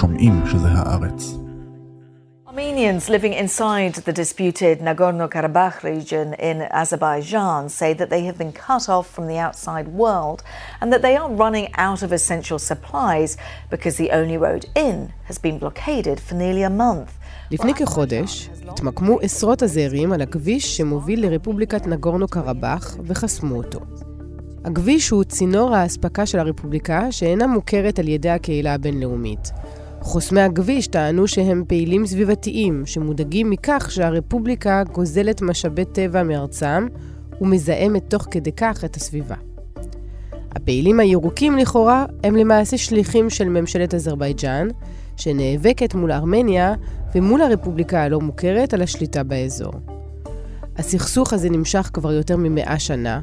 שומעים שזה הארץ. Armenians living inside the disputed Nagorno-Karabakh region in Azerbaijan say that they have been cut off from the outside world and that they are running out of essential supplies because the only road in has been blockaded for nearly a month. לפני כחודש התמקמו עשרות הזעירים על הכביש שמוביל לרפובליקת נגורנו קרבאח וחסמו אותו. הכביש הוא צינור האספקה של הרפובליקה שאינה מוכרת על ידי הקהילה הבינלאומית. חוסמי הכביש טענו שהם פעילים סביבתיים, שמודאגים מכך שהרפובליקה גוזלת משאבי טבע מארצם ומזהמת תוך כדי כך את הסביבה. הפעילים הירוקים לכאורה הם למעשה שליחים של ממשלת אזרבייג'אן, שנאבקת מול ארמניה ומול הרפובליקה הלא מוכרת על השליטה באזור. הסכסוך הזה נמשך כבר יותר ממאה שנה,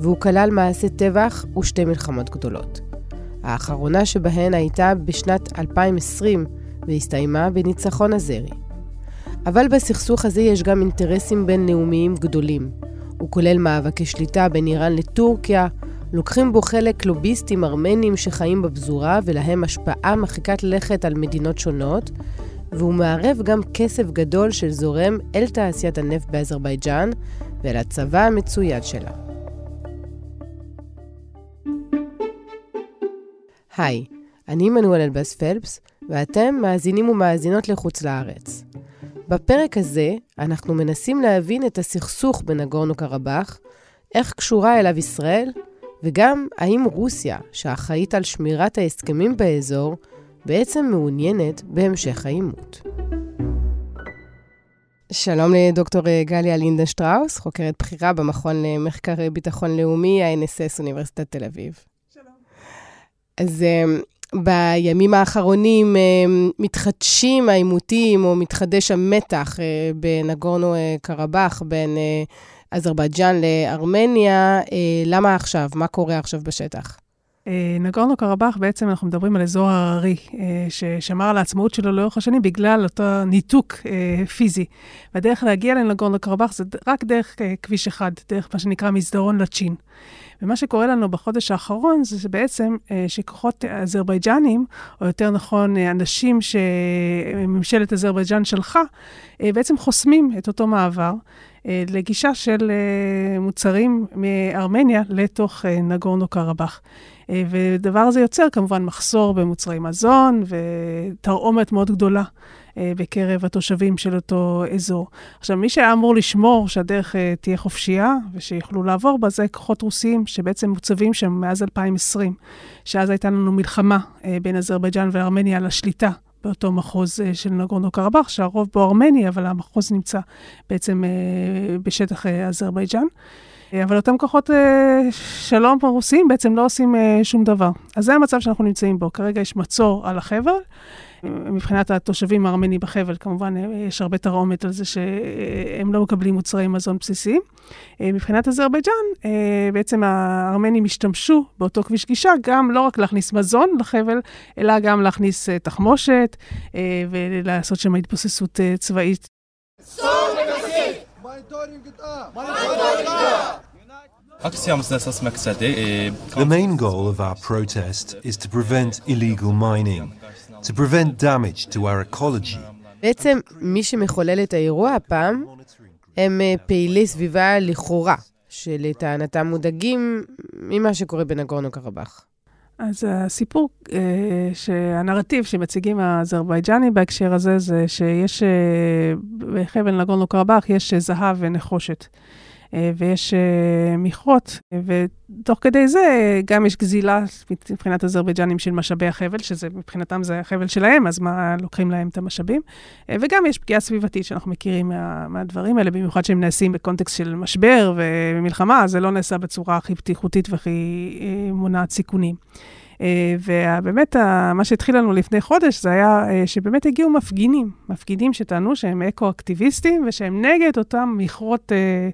והוא כלל מעשי טבח ושתי מלחמות גדולות. האחרונה שבהן הייתה בשנת 2020 והסתיימה בניצחון הזרי. אבל בסכסוך הזה יש גם אינטרסים בינלאומיים גדולים. הוא כולל מאבקי שליטה בין איראן לטורקיה, לוקחים בו חלק לוביסטים ארמנים שחיים בפזורה ולהם השפעה מרחיקת לכת על מדינות שונות, והוא מערב גם כסף גדול של זורם אל תעשיית הנפט באזרבייג'אן ואל הצבא המצויד שלה. היי, אני מנואל אלבאס פלפס, ואתם מאזינים ומאזינות לחוץ לארץ. בפרק הזה אנחנו מנסים להבין את הסכסוך בנגורנו קרבאח, איך קשורה אליו ישראל, וגם האם רוסיה, שאחראית על שמירת ההסכמים באזור, בעצם מעוניינת בהמשך העימות. שלום לדוקטור גליה לינדנשטראוס, חוקרת בכירה במכון למחקר ביטחון לאומי, ה-NSS, אוניברסיטת תל אביב. אז אמ, בימים האחרונים אמ, מתחדשים העימותים, או מתחדש המתח אה, בנגורנו אה, קרבאח, בין אה, אזרבייג'אן לארמניה. למה עכשיו? מה קורה עכשיו בשטח? נגורנו קרבאח, בעצם אנחנו מדברים על אזור הררי, ששמר על העצמאות שלו לאורך השנים בגלל אותו ניתוק פיזי. והדרך להגיע לנגורנו קרבאח זה רק דרך כביש אחד, דרך מה שנקרא מסדרון לצ'ין. ומה שקורה לנו בחודש האחרון זה שבעצם אה, שכוחות אזרבייג'נים, או יותר נכון, אה, אנשים שממשלת אזרבייג'ן שלחה, אה, בעצם חוסמים את אותו מעבר. לגישה של מוצרים מארמניה לתוך נגורנו קרבאח. ודבר הזה יוצר כמובן מחסור במוצרי מזון ותרעומת מאוד גדולה בקרב התושבים של אותו אזור. עכשיו, מי שהיה אמור לשמור שהדרך אה, תהיה חופשייה ושיוכלו לעבור בה, זה כוחות רוסיים שבעצם מוצבים שם מאז 2020, שאז הייתה לנו מלחמה אה, בין אזרבייג'אן וארמניה על השליטה באותו מחוז של נגורנו קרבאח, שהרוב בו ארמני, אבל המחוז נמצא בעצם בשטח אזרבייג'אן. אבל אותם כוחות שלום הרוסיים בעצם לא עושים שום דבר. אז זה המצב שאנחנו נמצאים בו. כרגע יש מצור על החבל. מבחינת התושבים הארמנים בחבל, כמובן, יש הרבה תרעומת על זה שהם לא מקבלים מוצרי מזון בסיסיים. מבחינת אזרבייג'אן, בעצם הארמנים השתמשו באותו כביש גישה גם לא רק להכניס מזון לחבל, אלא גם להכניס תחמושת ולעשות שם התבוססות צבאית. The main goal of our protest is to prevent illegal mining. To prevent damage to our ecology. בעצם מי שמחולל את האירוע הפעם הם אה, פעילי סביבה לכאורה, שלטענתם מודאגים ממה שקורה בנגורנו קרבאח. אז הסיפור, אה, שהנרטיב שמציגים האזרבייג'נים בהקשר הזה, זה שיש אה, בחבל נגורנו קרבאח יש זהב ונחושת. אה, ויש אה, מכרות, ותוך כדי זה גם יש גזילה מבחינת אזרבייג'נים של משאבי החבל, שזה מבחינתם זה החבל שלהם, אז מה לוקחים להם את המשאבים, אה, וגם יש פגיעה סביבתית שאנחנו מכירים מה, מהדברים האלה, במיוחד שהם נעשים בקונטקסט של משבר ומלחמה, זה לא נעשה בצורה הכי בטיחותית והכי מונעת סיכונים. ובאמת, מה שהתחיל לנו לפני חודש, זה היה שבאמת הגיעו מפגינים, מפגינים שטענו שהם אקו-אקטיביסטים ושהם נגד אותם מכרות אה,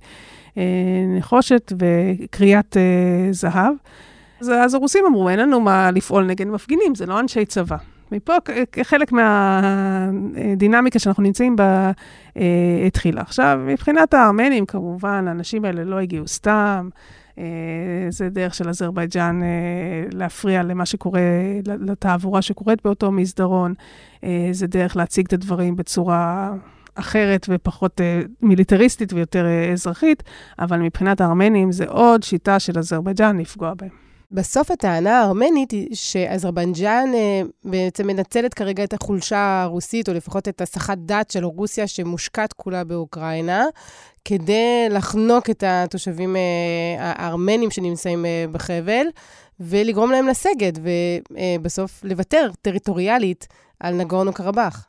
נחושת וקריאת אה, זהב. אז, אז הרוסים אמרו, אין לנו מה לפעול נגד מפגינים, זה לא אנשי צבא. מפה חלק מהדינמיקה שאנחנו נמצאים בה אה, התחילה. עכשיו, מבחינת הארמנים, כמובן, האנשים האלה לא הגיעו סתם. זה דרך של אזרבייג'אן להפריע למה שקורה, לתעבורה שקורית באותו מסדרון. זה דרך להציג את הדברים בצורה אחרת ופחות uh, מיליטריסטית ויותר uh, אזרחית, אבל מבחינת הארמנים זה עוד שיטה של אזרבייג'אן לפגוע בהם. בסוף הטענה הארמנית היא שאזרבייג'אן uh, בעצם מנצלת כרגע את החולשה הרוסית, או לפחות את הסחת דת של רוסיה שמושקעת כולה באוקראינה, כדי לחנוק את התושבים uh, הארמנים שנמצאים uh, בחבל, ולגרום להם לסגת, ובסוף uh, לוותר טריטוריאלית על נגורנו קרבאח.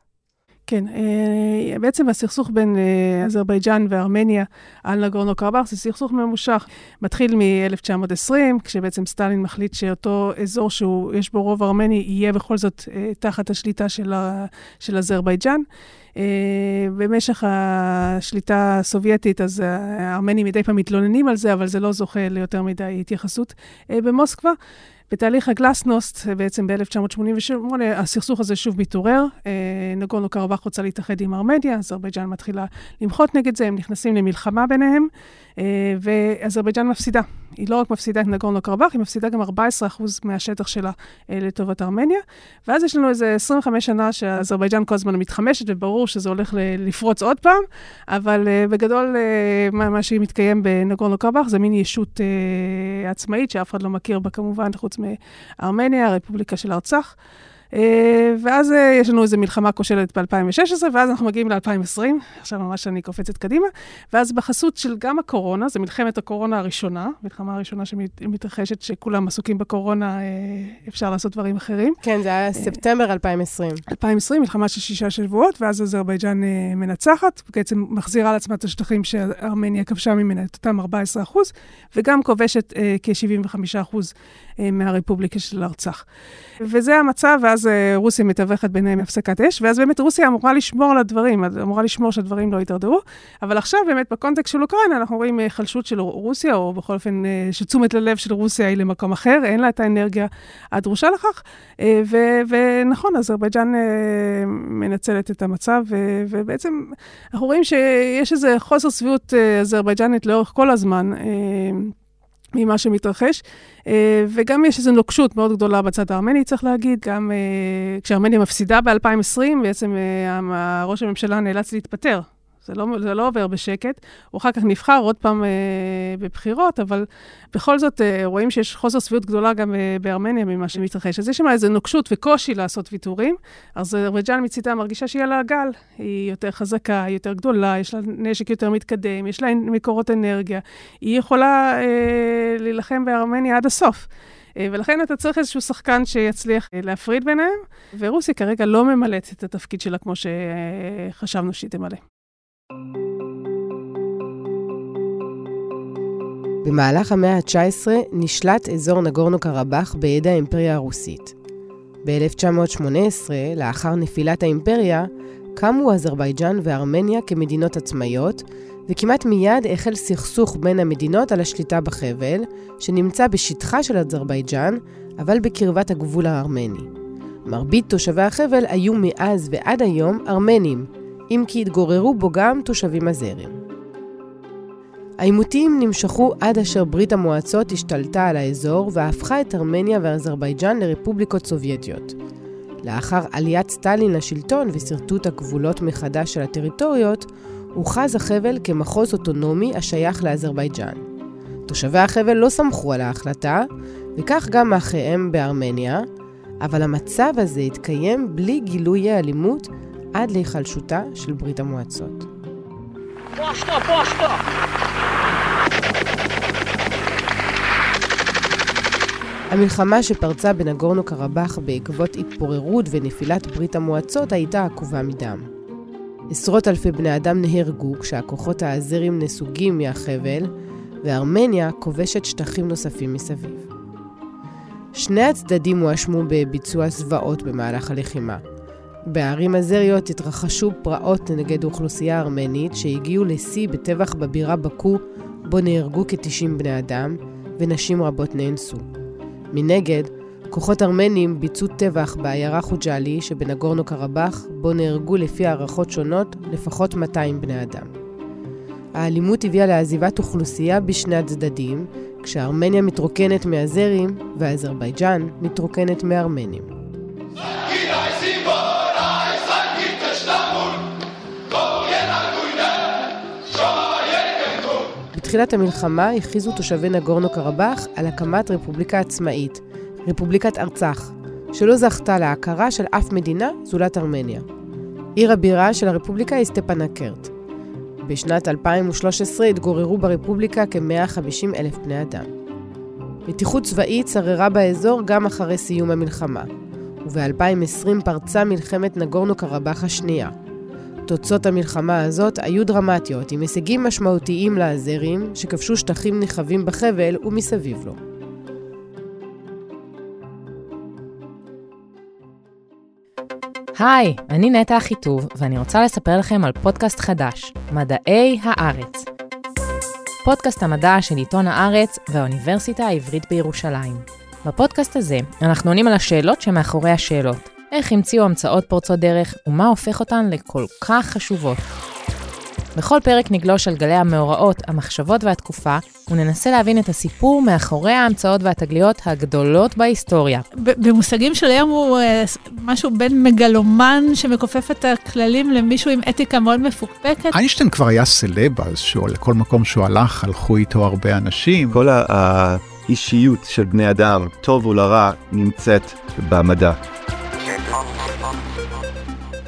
כן, אה, בעצם הסכסוך בין אה, אזרבייג'אן וארמניה על נגורנו קרבאח זה סכסוך ממושך. מתחיל מ-1920, כשבעצם סטלין מחליט שאותו אזור שיש בו רוב ארמני יהיה בכל זאת אה, תחת השליטה של, של אזרבייג'אן. במשך השליטה הסובייטית, אז הארמנים מדי פעם מתלוננים על זה, אבל זה לא זוכה ליותר מדי התייחסות במוסקבה. בתהליך הגלסנוסט, בעצם ב-1988, הסכסוך הזה שוב מתעורר. אה, נגורנו קרבאח רוצה להתאחד עם ארמניה, אזרבייג'אן מתחילה למחות נגד זה, הם נכנסים למלחמה ביניהם, אה, ואזרבייג'אן מפסידה. היא לא רק מפסידה את נגורנו קרבאח, היא מפסידה גם 14% מהשטח שלה אה, לטובת ארמניה. ואז יש לנו איזה 25 שנה שאזרבייג'אן כל הזמן מתחמשת, וברור שזה הולך לפרוץ עוד פעם, אבל בגדול, מה, מה שמתקיים בנגורנו קרבאח זה מין ישות עצמאית, שאף אחד לא מכיר בה כמובן, חוץ מארמניה, הרפובליקה של ארצח. אה, ואז אה, יש לנו איזו מלחמה כושלת ב-2016, ואז אנחנו מגיעים ל-2020, עכשיו ממש אני קופצת קדימה, ואז בחסות של גם הקורונה, זו מלחמת הקורונה הראשונה, מלחמה הראשונה שמתרחשת, שכולם עסוקים בקורונה, אה, אפשר לעשות דברים אחרים. כן, זה היה ספטמבר 2020. 2020, מלחמה של שישה שבועות, ואז אזרבייג'אן מנצחת, בעצם מחזירה לעצמה את השטחים שארמניה כבשה ממנה, את אותם 14 אחוז, וגם כובשת כ-75 אחוז מהרפובליקה של ארצח. וזה המצב, ואז אה, רוסיה מתווכת ביניהם הפסקת אש, ואז באמת רוסיה אמורה לשמור על הדברים, אמורה לשמור שהדברים לא יידרדרו. אבל עכשיו באמת בקונטקסט של אוקראינה אנחנו רואים היחלשות אה, של רוסיה, או בכל אופן אה, שתשומת הלב של רוסיה היא למקום אחר, אין לה את האנרגיה הדרושה לכך. ונכון, אזרבייג'אן מנצלת את המצב, ובעצם אנחנו רואים שיש איזה חוסר שביעות אזרבייג'נית לאורך כל הזמן. ממה שמתרחש. אה, וגם יש איזו נוקשות מאוד גדולה בצד הארמני, צריך להגיד. גם אה, כשארמניה מפסידה ב-2020, בעצם אה, ראש הממשלה נאלץ להתפטר. זה לא, זה לא עובר בשקט. הוא אחר כך נבחר עוד פעם אה, בבחירות, אבל בכל זאת אה, רואים שיש חוסר שביעות גדולה גם אה, בארמניה ממה שמתרחש. אז יש שם איזו נוקשות וקושי לעשות ויתורים. אז אזרבייג'אן מצידה מרגישה שהיא על הגל. היא יותר חזקה, היא יותר גדולה, יש לה נשק יותר מתקדם, יש לה מקורות אנרגיה. היא יכולה אה, להילחם בארמניה עד הסוף. אה, ולכן אתה צריך איזשהו שחקן שיצליח אה, להפריד ביניהם, ורוסיה כרגע לא ממלאת את התפקיד שלה כמו שחשבנו שהיא תמלא. במהלך המאה ה-19 נשלט אזור נגורנו קרבאח בידי האימפריה הרוסית. ב-1918, לאחר נפילת האימפריה, קמו אזרבייג'אן וארמניה כמדינות עצמאיות, וכמעט מיד החל סכסוך בין המדינות על השליטה בחבל, שנמצא בשטחה של אזרבייג'אן, אבל בקרבת הגבול הארמני. מרבית תושבי החבל היו מאז ועד היום ארמנים, אם כי התגוררו בו גם תושבים אזרים. העימותים נמשכו עד אשר ברית המועצות השתלטה על האזור והפכה את ארמניה ואזרבייג'אן לרפובליקות סובייטיות. לאחר עליית סטלין לשלטון ושרטוט הגבולות מחדש של הטריטוריות, הוכרז החבל כמחוז אוטונומי השייך לאזרבייג'אן. תושבי החבל לא סמכו על ההחלטה, וכך גם אחיהם בארמניה, אבל המצב הזה התקיים בלי גילויי אלימות עד להיחלשותה של ברית המועצות. המלחמה שפרצה בנגורנו קרבאח בעקבות התפוררות ונפילת ברית המועצות הייתה עקובה מדם. עשרות אלפי בני אדם נהרגו כשהכוחות האזרים נסוגים מהחבל, וארמניה כובשת שטחים נוספים מסביב. שני הצדדים הואשמו בביצוע זוועות במהלך הלחימה, בערים הזריות התרחשו פרעות נגד אוכלוסייה ארמנית שהגיעו לשיא בטבח בבירה בקו, בו נהרגו כ-90 בני אדם, ונשים רבות נאנסו. מנגד, כוחות ארמנים ביצעו טבח בעיירה חוג'אלי שבנגורנו קרבאח, בו נהרגו לפי הערכות שונות לפחות 200 בני אדם. האלימות הביאה לעזיבת אוכלוסייה בשני הצדדים, כשארמניה מתרוקנת מהזרים ואזרבייג'אן מתרוקנת מארמנים. בתחילת המלחמה הכריזו תושבי נגורנו קרבאח על הקמת רפובליקה עצמאית, רפובליקת ארצח, שלא זכתה להכרה של אף מדינה זולת ארמניה. עיר הבירה של הרפובליקה היא סטפנקרט. בשנת 2013 התגוררו ברפובליקה כ-150 אלף בני אדם. מתיחות צבאית שררה באזור גם אחרי סיום המלחמה, וב-2020 פרצה מלחמת נגורנו קרבאח השנייה. תוצאות המלחמה הזאת היו דרמטיות, עם הישגים משמעותיים לאזרים, שכבשו שטחים נרחבים בחבל ומסביב לו. היי, אני נטע אחיטוב, ואני רוצה לספר לכם על פודקאסט חדש, מדעי הארץ. פודקאסט המדע של עיתון הארץ והאוניברסיטה העברית בירושלים. בפודקאסט הזה אנחנו עונים על השאלות שמאחורי השאלות. איך המציאו המצאות פורצות דרך, ומה הופך אותן לכל כך חשובות. בכל פרק נגלוש על גלי המאורעות, המחשבות והתקופה, וננסה להבין את הסיפור מאחורי ההמצאות והתגליות הגדולות בהיסטוריה. במושגים של היום הוא uh, משהו בין מגלומן שמכופף את הכללים למישהו עם אתיקה מאוד מפוקפקת. איינשטיין כבר היה סלב אז, לכל מקום שהוא הלך, הלכו איתו הרבה אנשים. כל האישיות של בני אדם, טוב ולרע, נמצאת במדע.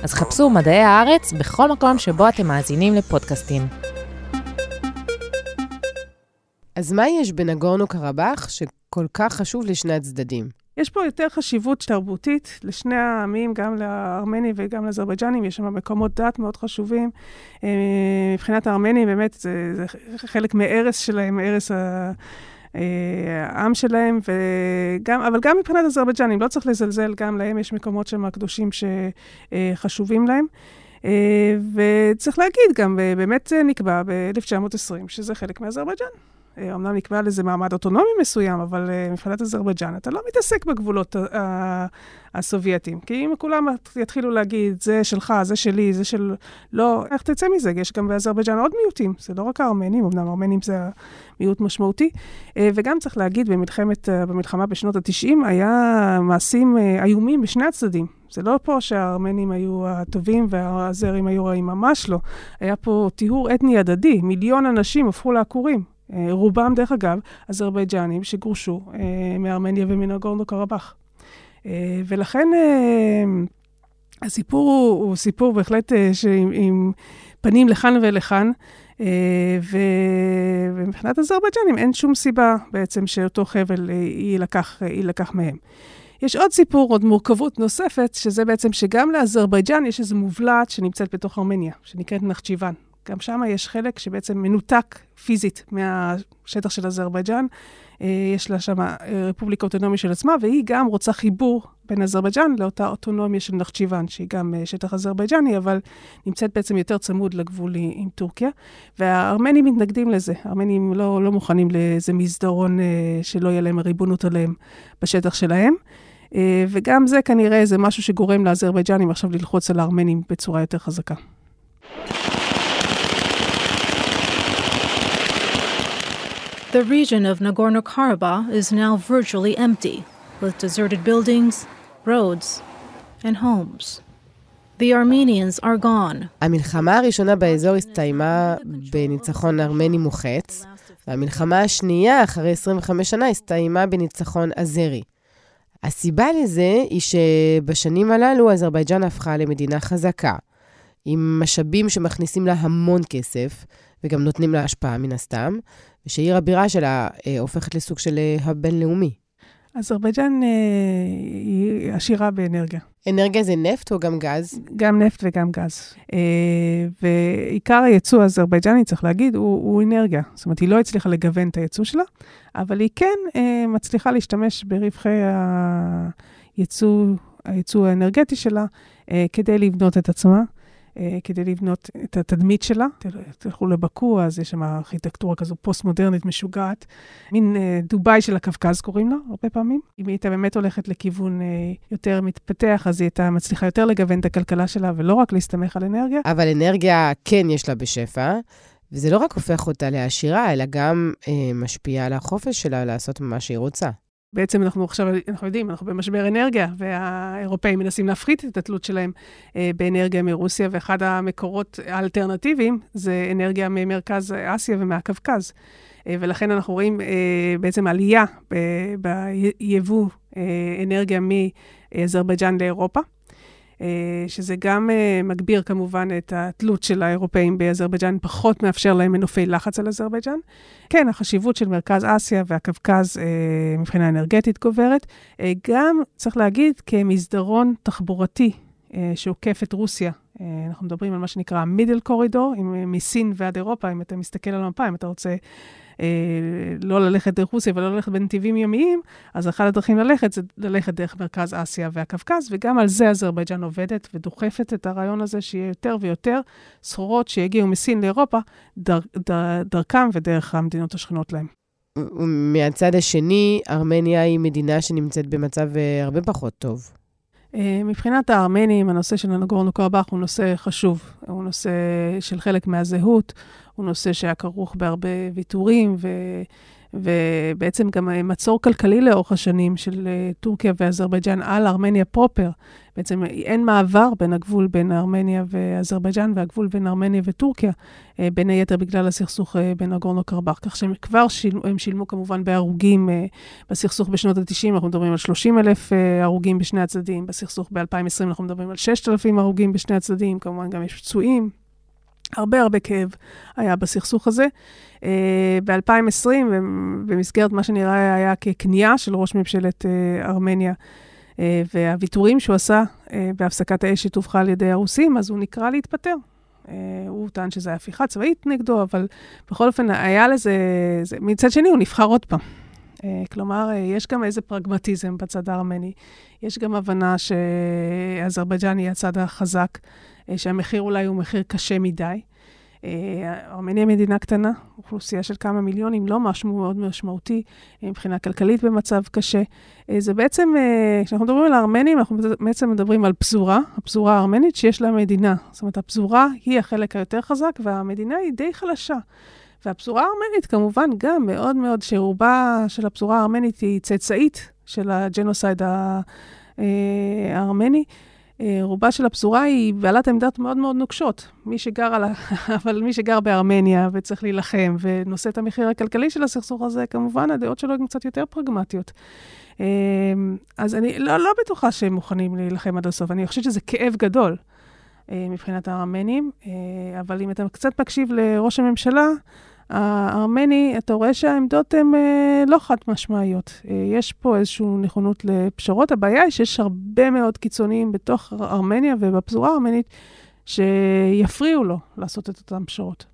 אז חפשו מדעי הארץ בכל מקום שבו אתם מאזינים לפודקאסטים. אז מה יש בנגורנו קרבאח שכל כך חשוב לשני הצדדים? יש פה יותר חשיבות תרבותית לשני העמים, גם לארמנים וגם לאזרבייג'נים, יש שם מקומות דת מאוד חשובים. אה, מבחינת הארמנים, באמת, זה, זה חלק מערש שלהם, ערש ה... העם שלהם, וגם, אבל גם מבחינת אזרבייג'נים, לא צריך לזלזל, גם להם יש מקומות שהם הקדושים שחשובים להם. וצריך להגיד, גם באמת זה נקבע ב-1920, שזה חלק מאזרבייג'ן. אמנם אה, נקבע לזה מעמד אוטונומי מסוים, אבל uh, מבחינת אזרבייג'אן, אתה לא מתעסק בגבולות uh, הסובייטיים. כי אם כולם יתחילו להגיד, זה שלך, זה שלי, זה של... לא, איך תצא מזה? יש גם באזרבייג'אן עוד מיעוטים, זה לא רק הארמנים, אמנם הארמנים זה מיעוט משמעותי. וגם צריך להגיד, במלחמת, במלחמה בשנות ה-90, היה מעשים איומים בשני הצדדים. זה לא פה שהארמנים היו הטובים והזרים היו רעים, ממש לא. היה פה טיהור אתני הדדי, מיליון אנשים הפכו לעקורים. אה, רובם, דרך אגב, אזרבייג'נים שגורשו אה, מארמניה ומנגורנו קרבאח. אה, ולכן הסיפור הוא, הוא סיפור בהחלט שעם, עם פנים לכאן ולכאן. ומבחינת אזרבייג'נים אין שום סיבה בעצם שאותו חבל יילקח, יילקח מהם. יש עוד סיפור, עוד מורכבות נוספת, שזה בעצם שגם לאזרבייג'ן יש איזו מובלעת שנמצאת בתוך ארמניה, שנקראת נחצ'יוון. גם שם יש חלק שבעצם מנותק פיזית מהשטח של אזרבייג'אן. אה, יש לה שם אה, רפובליקה אוטונומית של עצמה, והיא גם רוצה חיבור בין אזרבייג'אן לאותה אוטונומיה של נחצ'יוון, שהיא גם אה, שטח אזרבייג'אני, אבל נמצאת בעצם יותר צמוד לגבול עם טורקיה. והארמנים מתנגדים לזה. הארמנים לא, לא מוכנים לאיזה מסדרון שלא יהיה להם ריבונות עליהם בשטח שלהם. וגם זה כנראה זה משהו שגורם לאזרבייג'נים עכשיו ללחוץ על הארמנים בצורה יותר חזקה. The region of Nagorno Karabakh is now virtually empty, with deserted buildings, roads, and homes. The Armenians are gone. המלחמה הראשונה באזור הסתיימה בניצחון ארמני מוחץ, והמלחמה השנייה, אחרי 25 שנה, הסתיימה בניצחון אזרי. הסיבה לזה היא שבשנים הללו אזרבייג'אן הפכה למדינה חזקה, עם משאבים שמכניסים לה המון כסף, וגם נותנים לה השפעה מן הסתם, ושעיר הבירה שלה אה, הופכת לסוג של אה, הבינלאומי. אזרבייג'אן אה, היא עשירה באנרגיה. אנרגיה זה נפט או גם גז? גם נפט וגם גז. אה, ועיקר הייצוא האזרבייג'אני, צריך להגיד, הוא, הוא אנרגיה. זאת אומרת, היא לא הצליחה לגוון את הייצוא שלה, אבל היא כן אה, מצליחה להשתמש ברווחי הייצוא, הייצוא האנרגטי שלה אה, כדי לבנות את עצמה. אה, כדי לבנות את התדמית שלה. תלכו לבקו, אז יש שם ארכיטקטורה כזו פוסט-מודרנית משוגעת. מין אה, דובאי של הקווקז קוראים לה, הרבה פעמים. אם היא הייתה באמת הולכת לכיוון אה, יותר מתפתח, אז היא הייתה מצליחה יותר לגוון את הכלכלה שלה, ולא רק להסתמך על אנרגיה. אבל אנרגיה כן יש לה בשפע. וזה לא רק הופך אותה לעשירה, אלא גם אה, משפיע על החופש שלה לעשות מה שהיא רוצה. בעצם אנחנו עכשיו, אנחנו יודעים, אנחנו במשבר אנרגיה, והאירופאים מנסים להפחית את התלות שלהם אה, באנרגיה מרוסיה, ואחד המקורות האלטרנטיביים זה אנרגיה ממרכז אסיה ומהקווקז. אה, ולכן אנחנו רואים אה, בעצם עלייה ביבוא אנרגיה מאזרבייג'אן לאירופה. שזה גם מגביר כמובן את התלות של האירופאים באזרבייג'אן, פחות מאפשר להם מנופי לחץ על אזרבייג'אן. כן, החשיבות של מרכז אסיה והקווקז מבחינה אנרגטית גוברת. גם, צריך להגיד, כמסדרון תחבורתי שעוקף את רוסיה. אנחנו מדברים על מה שנקרא מידל קורידור, מסין ועד אירופה, אם אתה מסתכל על המפה, אם אתה רוצה אה, לא ללכת דרך רוסיה ולא ללכת בנתיבים ימיים, אז אחת הדרכים ללכת זה ללכת דרך מרכז אסיה והקווקז, וגם על זה אזרבייג'אן עובדת ודוחפת את הרעיון הזה שיהיה יותר ויותר סחורות שיגיעו מסין לאירופה, דר, דר, דרכם ודרך המדינות השכנות להם. מהצד השני, ארמניה היא מדינה שנמצאת במצב אה, הרבה פחות טוב. אה, מבחינת הארמנים, הנושא של הנגורנו קרבאח הוא נושא חשוב. הוא נושא של חלק מהזהות, הוא נושא שהיה כרוך בהרבה ויתורים, ו... ובעצם גם מצור כלכלי לאורך השנים של אה, טורקיה ואזרבייג'אן על ארמניה פרופר. בעצם אין מעבר בין הגבול בין ארמניה ואזרבייג'אן והגבול בין ארמניה וטורקיה, אה, בין היתר בגלל הסכסוך אה, בין אגורנו קרבאח. כך שהם כבר שילמו, הם שילמו כמובן בהרוגים בסכסוך בשנות ה-90, אנחנו מדברים על 30 אלף הרוגים בשני הצדדים, בסכסוך ב-2020 אנחנו מדברים על 6,000 הרוגים בשני הצדדים, כמובן גם יש פצועים. הרבה הרבה כאב היה בסכסוך הזה. Uh, ב-2020, במסגרת מה שנראה היה ככניעה של ראש ממשלת uh, ארמניה, uh, והוויתורים שהוא עשה בהפסקת האש שטווחה על ידי הרוסים, אז הוא נקרא להתפטר. הוא טען שזו הפיכה צבאית נגדו, אבל בכל אופן היה לזה, זה, מצד שני הוא נבחר עוד פעם. Uh, כלומר, uh, יש גם איזה פרגמטיזם בצד הארמני. יש גם הבנה שאזרבייג'אן היא הצד החזק. אה, שהמחיר אולי הוא מחיר קשה מדי. אה, ארמניה מדינה קטנה, אוכלוסייה של כמה מיליונים, לא משהו מאוד משמעותי אה, מבחינה כלכלית במצב קשה. זה בעצם, כשאנחנו מדברים על הארמנים, אנחנו בעצם מדברים על פזורה, הפזורה הארמנית שיש לה מדינה. זאת אומרת, הפזורה היא החלק היותר חזק, והמדינה היא די חלשה. והפזורה הארמנית כמובן גם מאוד מאוד, שרובה של הפזורה הארמנית היא צאצאית של הג'נוסייד הארמני. אה, רובה של הפזורה היא בעלת עמדות מאוד מאוד נוקשות. מי שגר על ה... אבל מי שגר בארמניה וצריך להילחם ונושא את המחיר הכלכלי של הסכסוך הזה, כמובן הדעות שלו הן קצת יותר פרגמטיות. אה, אז אני לא, לא בטוחה שהם מוכנים להילחם עד הסוף. אני חושבת שזה כאב גדול אה, מבחינת הארמנים, אבל אם אתה קצת מקשיב לראש הממשלה, הארמני, אתה רואה שהעמדות הן אה, לא חד משמעיות. אה, יש פה איזושהי נכונות לפשרות. הבעיה היא שיש הרבה מאוד קיצוניים בתוך ארמניה ובפזורה הארמנית שיפריעו לו לעשות את אותן פשרות.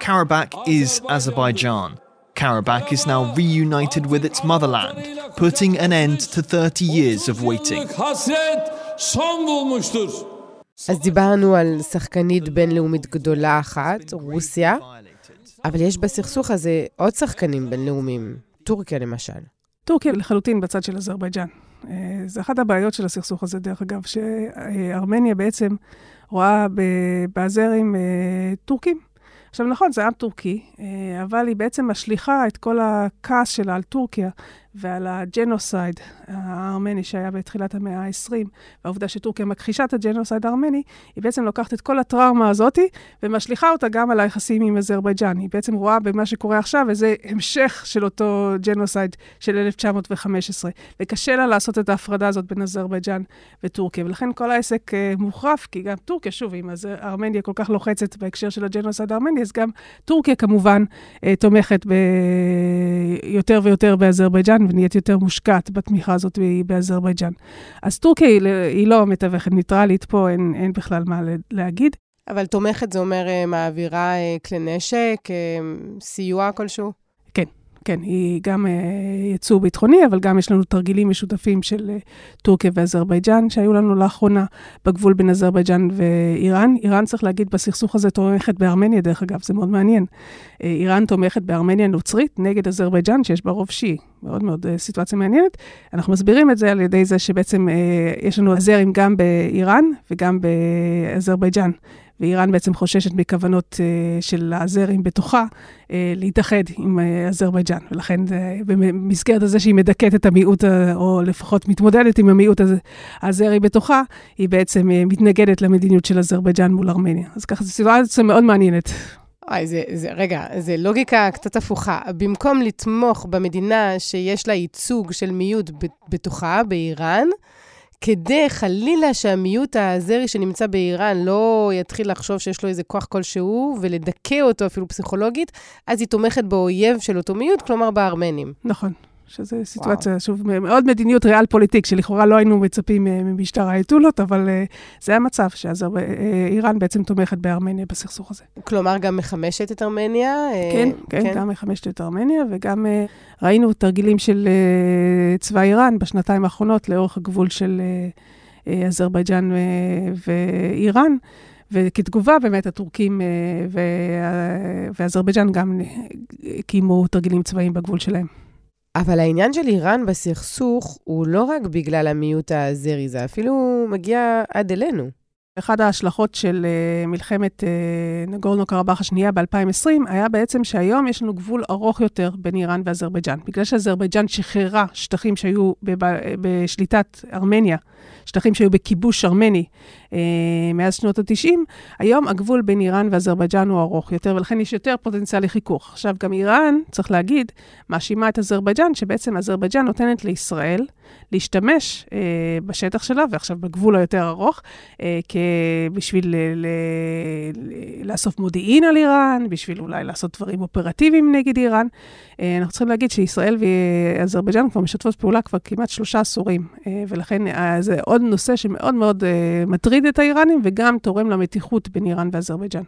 Karabakh is Azerbaijan. Karabakh is now reunited with its motherland, putting an end to 30 years of waiting. אז דיברנו על שחקנית בינלאומית גדולה אחת, רוסיה, אבל יש בסכסוך הזה עוד שחקנים בינלאומיים, טורקיה למשל. טורקיה לחלוטין בצד של אזרבייג'אן. אה, זה אחת הבעיות של הסכסוך הזה, דרך אגב, שארמניה בעצם רואה באזרים אה, טורקים. עכשיו, נכון, זה עם טורקי, אה, אבל היא בעצם משליכה את כל הכעס שלה על טורקיה ועל הג'נוסייד הארמני שהיה בתחילת המאה ה-20, והעובדה שטורקיה מכחישה את הג'נוסייד הארמני, היא בעצם לוקחת את כל הטראומה הזאת ומשליכה אותה גם על היחסים עם אזרבייג'אן. היא בעצם רואה במה שקורה עכשיו איזה המשך של אותו ג'נוסייד של 1915, וקשה לה לעשות את ההפרדה הזאת בין אזרבייג'אן וטורקיה. ולכן כל העסק אה, מוחרף, כי גם טורקיה, שוב, אם ארמניה כל כך לוחצת בהקשר של הג'נוסייד הארמני, אז גם טורקיה כמובן אה, תומכת ב... יותר ויותר באזרבייג'אן. ונהיית יותר מושקעת בתמיכה הזאת באזרבייג'אן. אז טורקיה היא, היא לא מתווכת ניטרלית, פה אין, אין בכלל מה להגיד. אבל תומכת זה אומר אה, מעבירה אה, כלי נשק, אה, סיוע כלשהו? כן, היא גם uh, יצוא ביטחוני, אבל גם יש לנו תרגילים משותפים של אה, טורקיה ואזרבייג'אן, שהיו לנו לאחרונה בגבול בין אזרבייג'אן ואיראן. איראן, צריך להגיד, בסכסוך הזה תומכת בארמניה, דרך אגב, זה מאוד מעניין. אה, איראן תומכת בארמניה נוצרית נגד אזרבייג'אן, שיש בה רוב שיעי. מאוד מאוד אה, סיטואציה מעניינת. אנחנו מסבירים את זה על ידי זה שבעצם אה, יש לנו אזרים גם באיראן וגם באזרבייג'אן. ואיראן בעצם חוששת מכוונות אה, של האזרים בתוכה אה, להתאחד עם אה, אזרבייג'אן. ולכן במסגרת הזה שהיא מדכאת את המיעוט, או לפחות מתמודדת עם המיעוט האזרי בתוכה, היא בעצם מתנגדת למדיניות של אזרבייג'אן מול ארמניה. אז ככה זו סיטואציה מאוד מעניינת. אוי, זה, זה, רגע, זה לוגיקה קצת הפוכה. במקום לתמוך במדינה שיש לה ייצוג של מיעוט בתוכה, באיראן, כדי חלילה שהמיעוט האזרי שנמצא באיראן לא יתחיל לחשוב שיש לו איזה כוח כלשהו ולדכא אותו אפילו פסיכולוגית, אז היא תומכת באויב של אותו מיעוט, כלומר בארמנים. נכון. שזו סיטואציה, וואו. שוב, מאוד מדיניות ריאל פוליטיק, שלכאורה לא היינו מצפים אה, ממשטר האייתולות, אבל uh, זה המצב, שאיראן uh, בעצם תומכת בארמניה בסכסוך הזה. כלומר, גם מחמשת את ארמניה? כן, כן, כן, גם מחמשת את ארמניה, וגם ראינו תרגילים של צבא איראן בשנתיים האחרונות לאורך הגבול של אזרבייג'אן ואיראן. וכתגובה, באמת, הטורקים ואזרבייג'אן גם קיימו תרגילים צבאיים בגבול שלהם. אבל העניין של איראן בסכסוך הוא לא רק בגלל המיעוט האזרי, זה אפילו מגיע עד אלינו. אחת ההשלכות של uh, מלחמת uh, נגורנו קרבאח השנייה ב-2020 היה בעצם שהיום יש לנו גבול ארוך יותר בין איראן ואזרבייג'אן. בגלל שאזרבייג'אן שחררה שטחים שהיו בשליטת ארמניה, שטחים שהיו בכיבוש ארמני אה, מאז שנות ה-90, היום הגבול בין איראן ואזרבייג'אן הוא ארוך יותר, ולכן יש יותר פוטנציאל לחיכוך. עכשיו, גם איראן, צריך להגיד, מאשימה את אזרבייג'אן, שבעצם אזרבייג'אן נותנת לישראל להשתמש אה, בשטח שלה, ועכשיו בגבול היותר ארוך, אה, בשביל ל- ל- לאסוף מודיעין על איראן, בשביל אולי לעשות דברים אופרטיביים נגד איראן. אה, אנחנו צריכים להגיד שישראל ואזרבייג'אן כבר משתפות פעולה כבר כמעט שלושה עשורים, אה, ולכן אה, זה עוד נושא שמאוד מאוד מטריד את האיראנים, וגם תורם למתיחות בין איראן ואזרבייג'אן.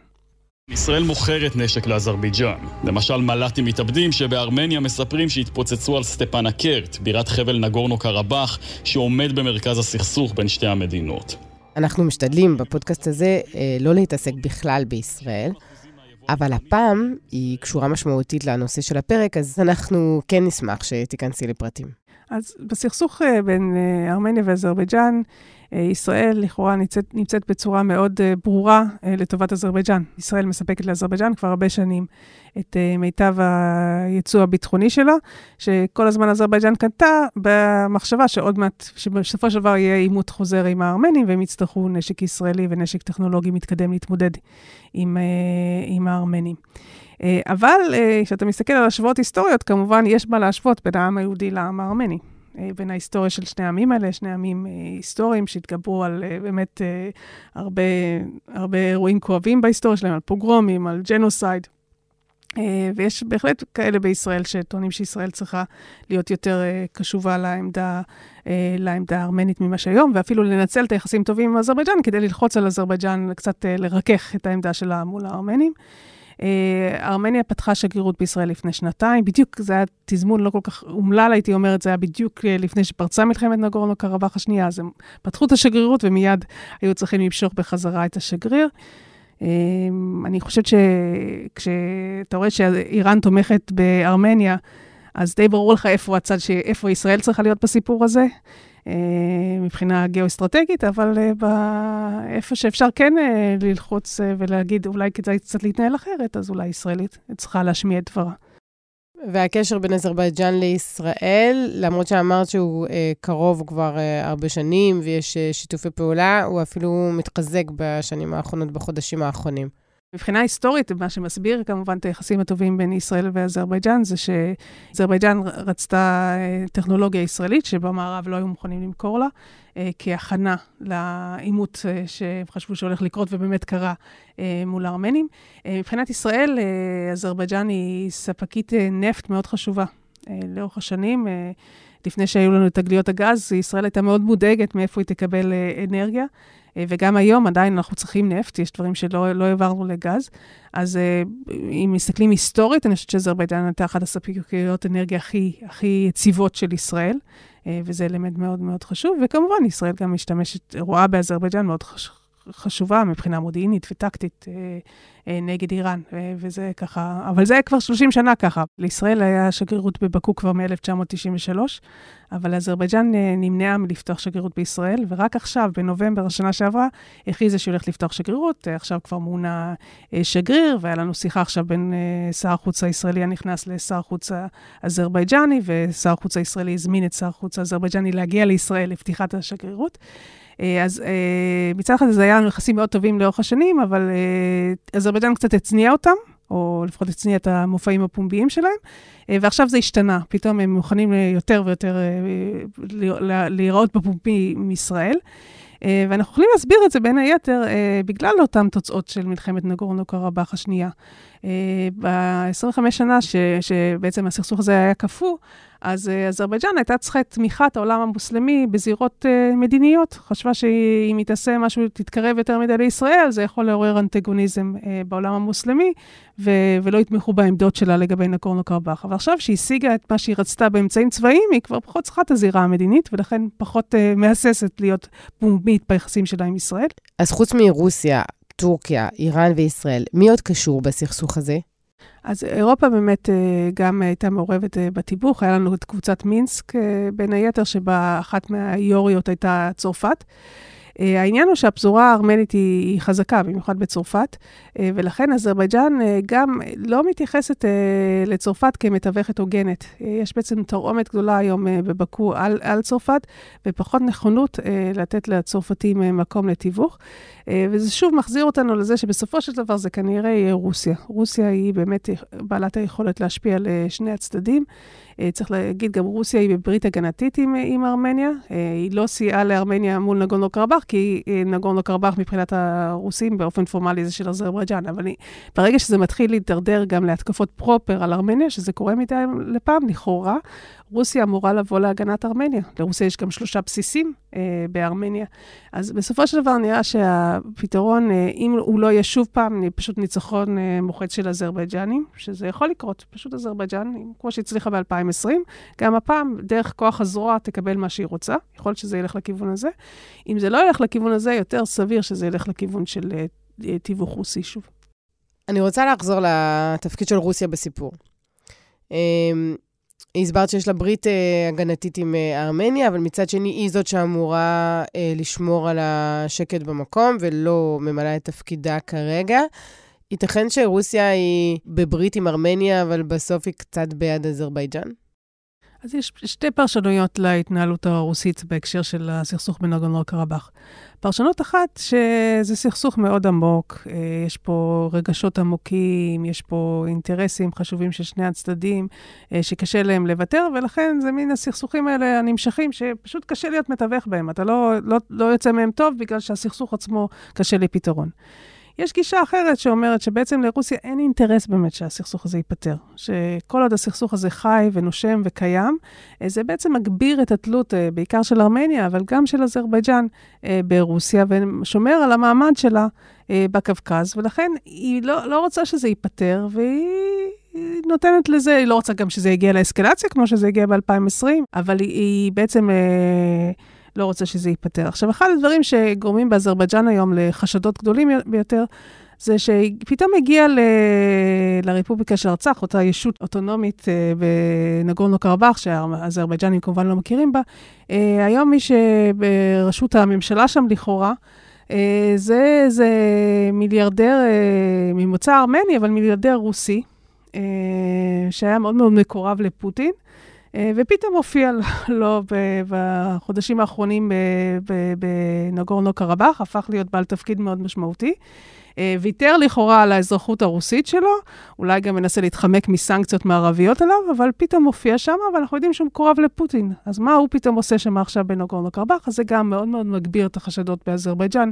ישראל מוכרת נשק לאזרבייג'אן. למשל מל"טים מתאבדים שבארמניה מספרים שהתפוצצו על סטפנה קרט, בירת חבל נגורנו קרבאח, שעומד במרכז הסכסוך בין שתי המדינות. אנחנו משתדלים בפודקאסט הזה לא להתעסק בכלל בישראל, אבל הפעם היא קשורה משמעותית לנושא של הפרק, אז אנחנו כן נשמח שתיכנסי לפרטים. אז בסכסוך אה, בין אה, ארמניה ואזרבייג'אן, אה, ישראל לכאורה נמצאת, נמצאת בצורה מאוד ברורה לטובת אזרבייג'אן. ישראל מספקת לאזרבייג'אן כבר הרבה שנים את מיטב הייצוא הביטחוני שלה, שכל הזמן אזרבייג'אן קנתה במחשבה שעוד מעט, שבסופו של דבר יהיה עימות חוזר עם הארמנים, והם יצטרכו נשק ישראלי ונשק טכנולוגי מתקדם להתמודד עם, עם הארמנים. אה, אבל אה, כשאתה מסתכל על השוואות היסטוריות, כמובן יש מה להשוות בין העם היהודי לעם הארמני. אה, בין ההיסטוריה של שני העמים האלה, שני עמים היסטוריים שהתגברו על באמת הרבה, הרבה אירועים כואבים בהיסטוריה שלהם, על פוגרומים, על ג'נוסייד. ויש בהחלט כאלה בישראל שטוענים שישראל צריכה להיות יותר קשובה לעמדה, לעמדה הארמנית ממה שהיום, ואפילו לנצל את היחסים טובים עם אזרבייג'אן כדי ללחוץ על אזרבייג'אן קצת לרכך את העמדה שלה מול הארמנים. אה, ארמניה פתחה שגרירות בישראל לפני שנתיים, בדיוק זה היה תזמון לא כל כך אומלל, הייתי אומרת, זה היה בדיוק אה, לפני שפרצה מלחמת נגורנו קרבאח השנייה, אז הם פתחו את השגרירות ומיד היו צריכים למשוך בחזרה את השגריר. אה, אני חושבת שכשאתה רואה שאיראן תומכת בארמניה, אז די ברור לך איפה הצד, ש... איפה ישראל צריכה להיות בסיפור הזה. אה, מבחינה גיאו-אסטרטגית, אבל אה, איפה שאפשר כן אה, ללחוץ ולהגיד, אולי כדאי קצת להתנהל אחרת, אז אולי ישראלית צריכה להשמיע את דברה. והקשר בין אזרבייג'אן לישראל, למרות שאמרת שהוא אה, קרוב כבר אה, הרבה שנים ויש אה, שיתופי פעולה, הוא אפילו מתחזק בשנים האחרונות, בחודשים האחרונים. מבחינה היסטורית, מה שמסביר כמובן את היחסים הטובים בין ישראל ואזרבייג'אן, זה שאזרבייג'אן רצתה אה, טכנולוגיה ישראלית שבמערב לא היו מוכנים למכור לה, אה, כהכנה לעימות אה, שהם חשבו שהולך לקרות ובאמת קרה מול הארמנים. מבחינת ישראל, אזרבייג'אן היא ספקית נפט מאוד חשובה לאורך השנים. לפני שהיו לנו תגליות הגז, ישראל הייתה מאוד מודאגת מאיפה היא תקבל אנרגיה. אה, וגם היום עדיין אנחנו צריכים נפט, יש דברים שלא לא העברנו לגז. אז אה, אם מסתכלים היסטורית, אני חושבת שאזרבייג'אן הייתה אחת הספקיות אנרגיה הכי, הכי יציבות של ישראל, אה, וזה אלמנט מאוד מאוד חשוב. וכמובן, ישראל גם משתמשת, רואה באזרבייג'אן מאוד. חשובה מבחינה מודיעינית וטקטית נגד איראן, וזה ככה, אבל זה כבר 30 שנה ככה. לישראל היה שגרירות בבקו כבר מ-1993, אבל אזרבייג'אן נמנעה מלפתוח שגרירות בישראל, ורק עכשיו, בנובמבר השנה שעברה, הכריזה שהיא הולכת לפתוח שגרירות, עכשיו כבר מונה שגריר, והיה לנו שיחה עכשיו בין שר החוץ הישראלי הנכנס לשר החוץ האזרבייג'ני, ושר החוץ הישראלי הזמין את שר החוץ האזרבייג'ני להגיע לישראל לפתיחת השגרירות. אה, אז אה, מצד אחד זה היה לנו יחסים מאוד טובים לאורך השנים, אבל אה, אזרבייג'ן קצת הצניעה אותם, או לפחות הצניעה את המופעים הפומביים שלהם, ועכשיו זה השתנה. פתאום הם מוכנים יותר ויותר להיראות בפומבי מישראל. ואנחנו יכולים להסביר את זה בין היתר בגלל אותן תוצאות של מלחמת נגורנו קרבאח השנייה. ב-25 שנה ש, שבעצם הסכסוך הזה היה קפוא, אז uh, אזרבייג'אן הייתה צריכה את תמיכת העולם המוסלמי בזירות uh, מדיניות. חשבה שאם היא תעשה משהו, תתקרב יותר מדי לישראל, זה יכול לעורר אנטגוניזם uh, בעולם המוסלמי, ו- ולא יתמכו בעמדות שלה לגבי נגורנו קרבאח. אבל עכשיו שהיא השיגה את מה שהיא רצתה באמצעים צבאיים, היא כבר פחות צריכה את הזירה המדינית, ולכן פחות uh, מהססת להיות פומבית ביחסים שלה עם ישראל. אז חוץ מרוסיה, טורקיה, איראן וישראל, מי עוד קשור בסכסוך הזה? אז אירופה באמת אה, גם הייתה מעורבת אה, בתיווך, היה לנו את קבוצת מינסק אה, בין היתר, שבה אחת מהיוריות הייתה צרפת. Uh, העניין הוא שהפזורה הארמנית היא, חזקה, במיוחד בצרפת, uh, ולכן אזרבייג'אן uh, גם לא מתייחסת לצרפת כמתווכת הוגנת. יש בעצם תרעומת גדולה היום בבקו על, על צרפת, ופחות נכונות לתת לצרפתים מקום לתיווך. וזה שוב מחזיר אותנו לזה שבסופו של דבר זה כנראה יהיה רוסיה. רוסיה היא באמת בעלת היכולת להשפיע על שני הצדדים. אה, צריך להגיד, גם רוסיה היא בברית הגנתית עם, עם ארמניה. אה, היא לא סייעה לארמניה מול נגורנו קרבאח, כי אה, נגורנו קרבאח מבחינת הרוסים באופן פורמלי זה של אזרבייג'אן. אבל ברגע שזה מתחיל להידרדר גם להתקפות פרופר על ארמניה, שזה קורה מדי לפעם, לכאורה, רוסיה אמורה לבוא להגנת ארמניה. לרוסיה יש גם שלושה בסיסים אה, בארמניה. אז בסופו של דבר נראה שהפתרון, אה, אם הוא לא יהיה שוב פעם, פשוט ניצחון אה, מוחץ של אזרבייג'נים, שזה יכול לקרות, פשוט אזרבייג'ן, כמו שהצליחה ב-2020, גם הפעם, דרך כוח הזרוע תקבל מה שהיא רוצה. יכול להיות שזה ילך לכיוון הזה. אם זה לא ילך לכיוון הזה, יותר סביר שזה ילך לכיוון של אה, תיווך רוסי שוב. אני רוצה לחזור לתפקיד של רוסיה בסיפור. אמ, הסברת שיש לה ברית אה, הגנתית עם אה, ארמניה, אבל מצד שני היא זאת שאמורה אה, לשמור על השקט במקום ולא ממלאה את תפקידה כרגע. ייתכן שרוסיה היא בברית עם ארמניה, אבל בסוף היא קצת ביד אזרבייג'אן? אז יש שתי פרשנויות להתנהלות הרוסית בהקשר של הסכסוך בין נגונו קרבאח. פרשנות אחת, שזה סכסוך מאוד עמוק, אה, יש פה רגשות עמוקים, יש פה אינטרסים חשובים של שני הצדדים, אה, שקשה להם לוותר, ולכן זה מין הסכסוכים האלה הנמשכים, שפשוט קשה להיות מתווך בהם. אתה לא, לא, לא יוצא מהם טוב בגלל שהסכסוך עצמו קשה לפתרון. יש גישה אחרת שאומרת שבעצם לרוסיה אין אינטרס באמת שהסכסוך הזה ייפתר. שכל עוד הסכסוך הזה חי ונושם וקיים, אה, זה בעצם מגביר את התלות, אה, בעיקר של ארמניה, אבל גם של אזרבייג'אן אה, ברוסיה, ושומר על המעמד שלה בקווקז, ולכן היא לא, לא רוצה שזה ייפתר, והיא... נותנת לזה, היא לא רוצה גם שזה יגיע לאסקלציה, כמו שזה הגיע ב-2020, אבל היא, היא בעצם אה, לא רוצה שזה ייפתר. עכשיו, אחד הדברים שגורמים באזרבייג'אן היום לחשדות גדולים ביותר, זה שפתאום הגיע ל... לרפובליקה של ארצח, אותה ישות אוטונומית אה, בנגורנו קרבאח, שהאזרבייג'נים כמובן לא מכירים בה. אה, היום מי שבראשות הממשלה שם לכאורה, אה, זה איזה מיליארדר ממוצא ארמני, אבל מיליארדר רוסי, שהיה מאוד מאוד מקורב לפוטין. אה, ופתאום הופיע לו בחודשים האחרונים בנגורנו קרבאח, הפך להיות בעל תפקיד מאוד משמעותי. אה, ויתר לכאורה על האזרחות הרוסית שלו, אולי גם מנסה להתחמק מסנקציות מערביות עליו, אבל פתאום מופיע שם, ואנחנו יודעים שהוא מקורב לפוטין. אז מה הוא פתאום עושה שם עכשיו בנגורנו קרבאח? אז זה גם מאוד מאוד מגביר את החשדות באזרבייג'אן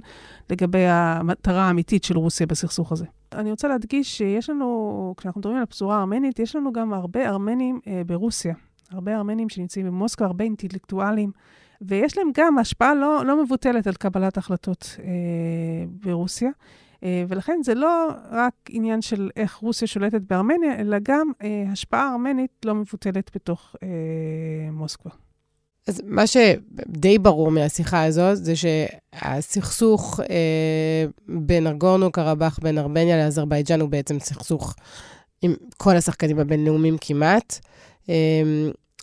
לגבי המטרה האמיתית של רוסיה בסכסוך הזה. אני רוצה להדגיש שיש לנו, כשאנחנו מדברים על הפזורה הארמנית, יש לנו גם הרבה ארמנים אה, ברוסיה. הרבה ארמנים שנמצאים במוסקו, הרבה אינטלקטואלים, ויש להם גם השפעה לא, לא מבוטלת על קבלת החלטות אה, ברוסיה. אה, ולכן זה לא רק עניין של איך רוסיה שולטת בארמניה, אלא גם אה, השפעה ארמנית לא מבוטלת בתוך אה, מוסקבה. אז מה שדי ברור מהשיחה הזאת, זה שהסכסוך אה, בין ארגורנו קרבאח, בין ארמניה לאזרבייג'אן, הוא בעצם סכסוך עם כל השחקנים הבינלאומיים כמעט. אה,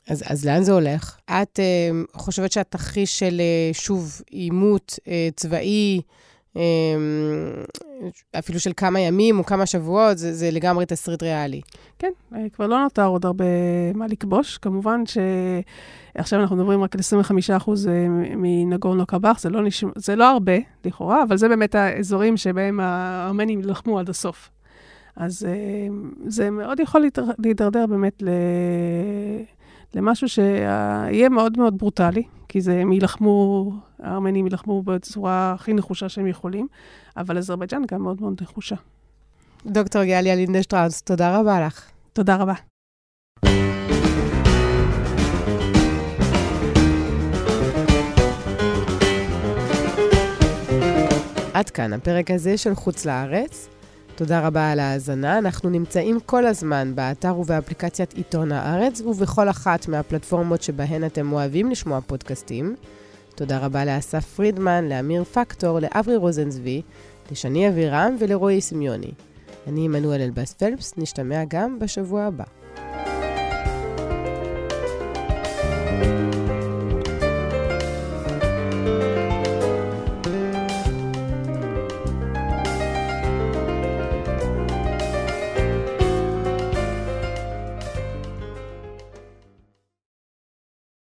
אז, אז לאן זה הולך? את אה, חושבת שהתרחיש של, אה, שוב, עימות אה, צבאי, אה, אפילו של כמה ימים או כמה שבועות, זה, זה לגמרי תסריט ריאלי. כן, כבר לא נותר עוד הרבה מה לכבוש. כמובן שעכשיו אנחנו מדברים רק על 25 אחוז אה, מנגורנו קרבאח, זה, לא נשמע, זה לא הרבה, לכאורה, אבל זה באמת האזורים שבהם הארמנים ילחמו עד הסוף. אז זה מאוד יכול להידרדר באמת ל... למשהו שיהיה מאוד מאוד ברוטלי, כי זה, הם יילחמו, הארמנים יילחמו בצורה הכי נחושה שהם יכולים, אבל אזרבייג'אן גם מאוד מאוד נחושה. דוקטור גליה לינדשטראוס, תודה רבה לך. תודה רבה. עד כאן הפרק הזה של חוץ לארץ. תודה רבה על ההאזנה. אנחנו נמצאים כל הזמן באתר ובאפליקציית עיתון הארץ ובכל אחת מהפלטפורמות שבהן אתם אוהבים לשמוע פודקאסטים. תודה רבה לאסף פרידמן, לאמיר פקטור, לאברי רוזנצבי, לשני אבירם ולרועי סמיוני. אני עמנואל אלבאס פלפס, נשתמע גם בשבוע הבא.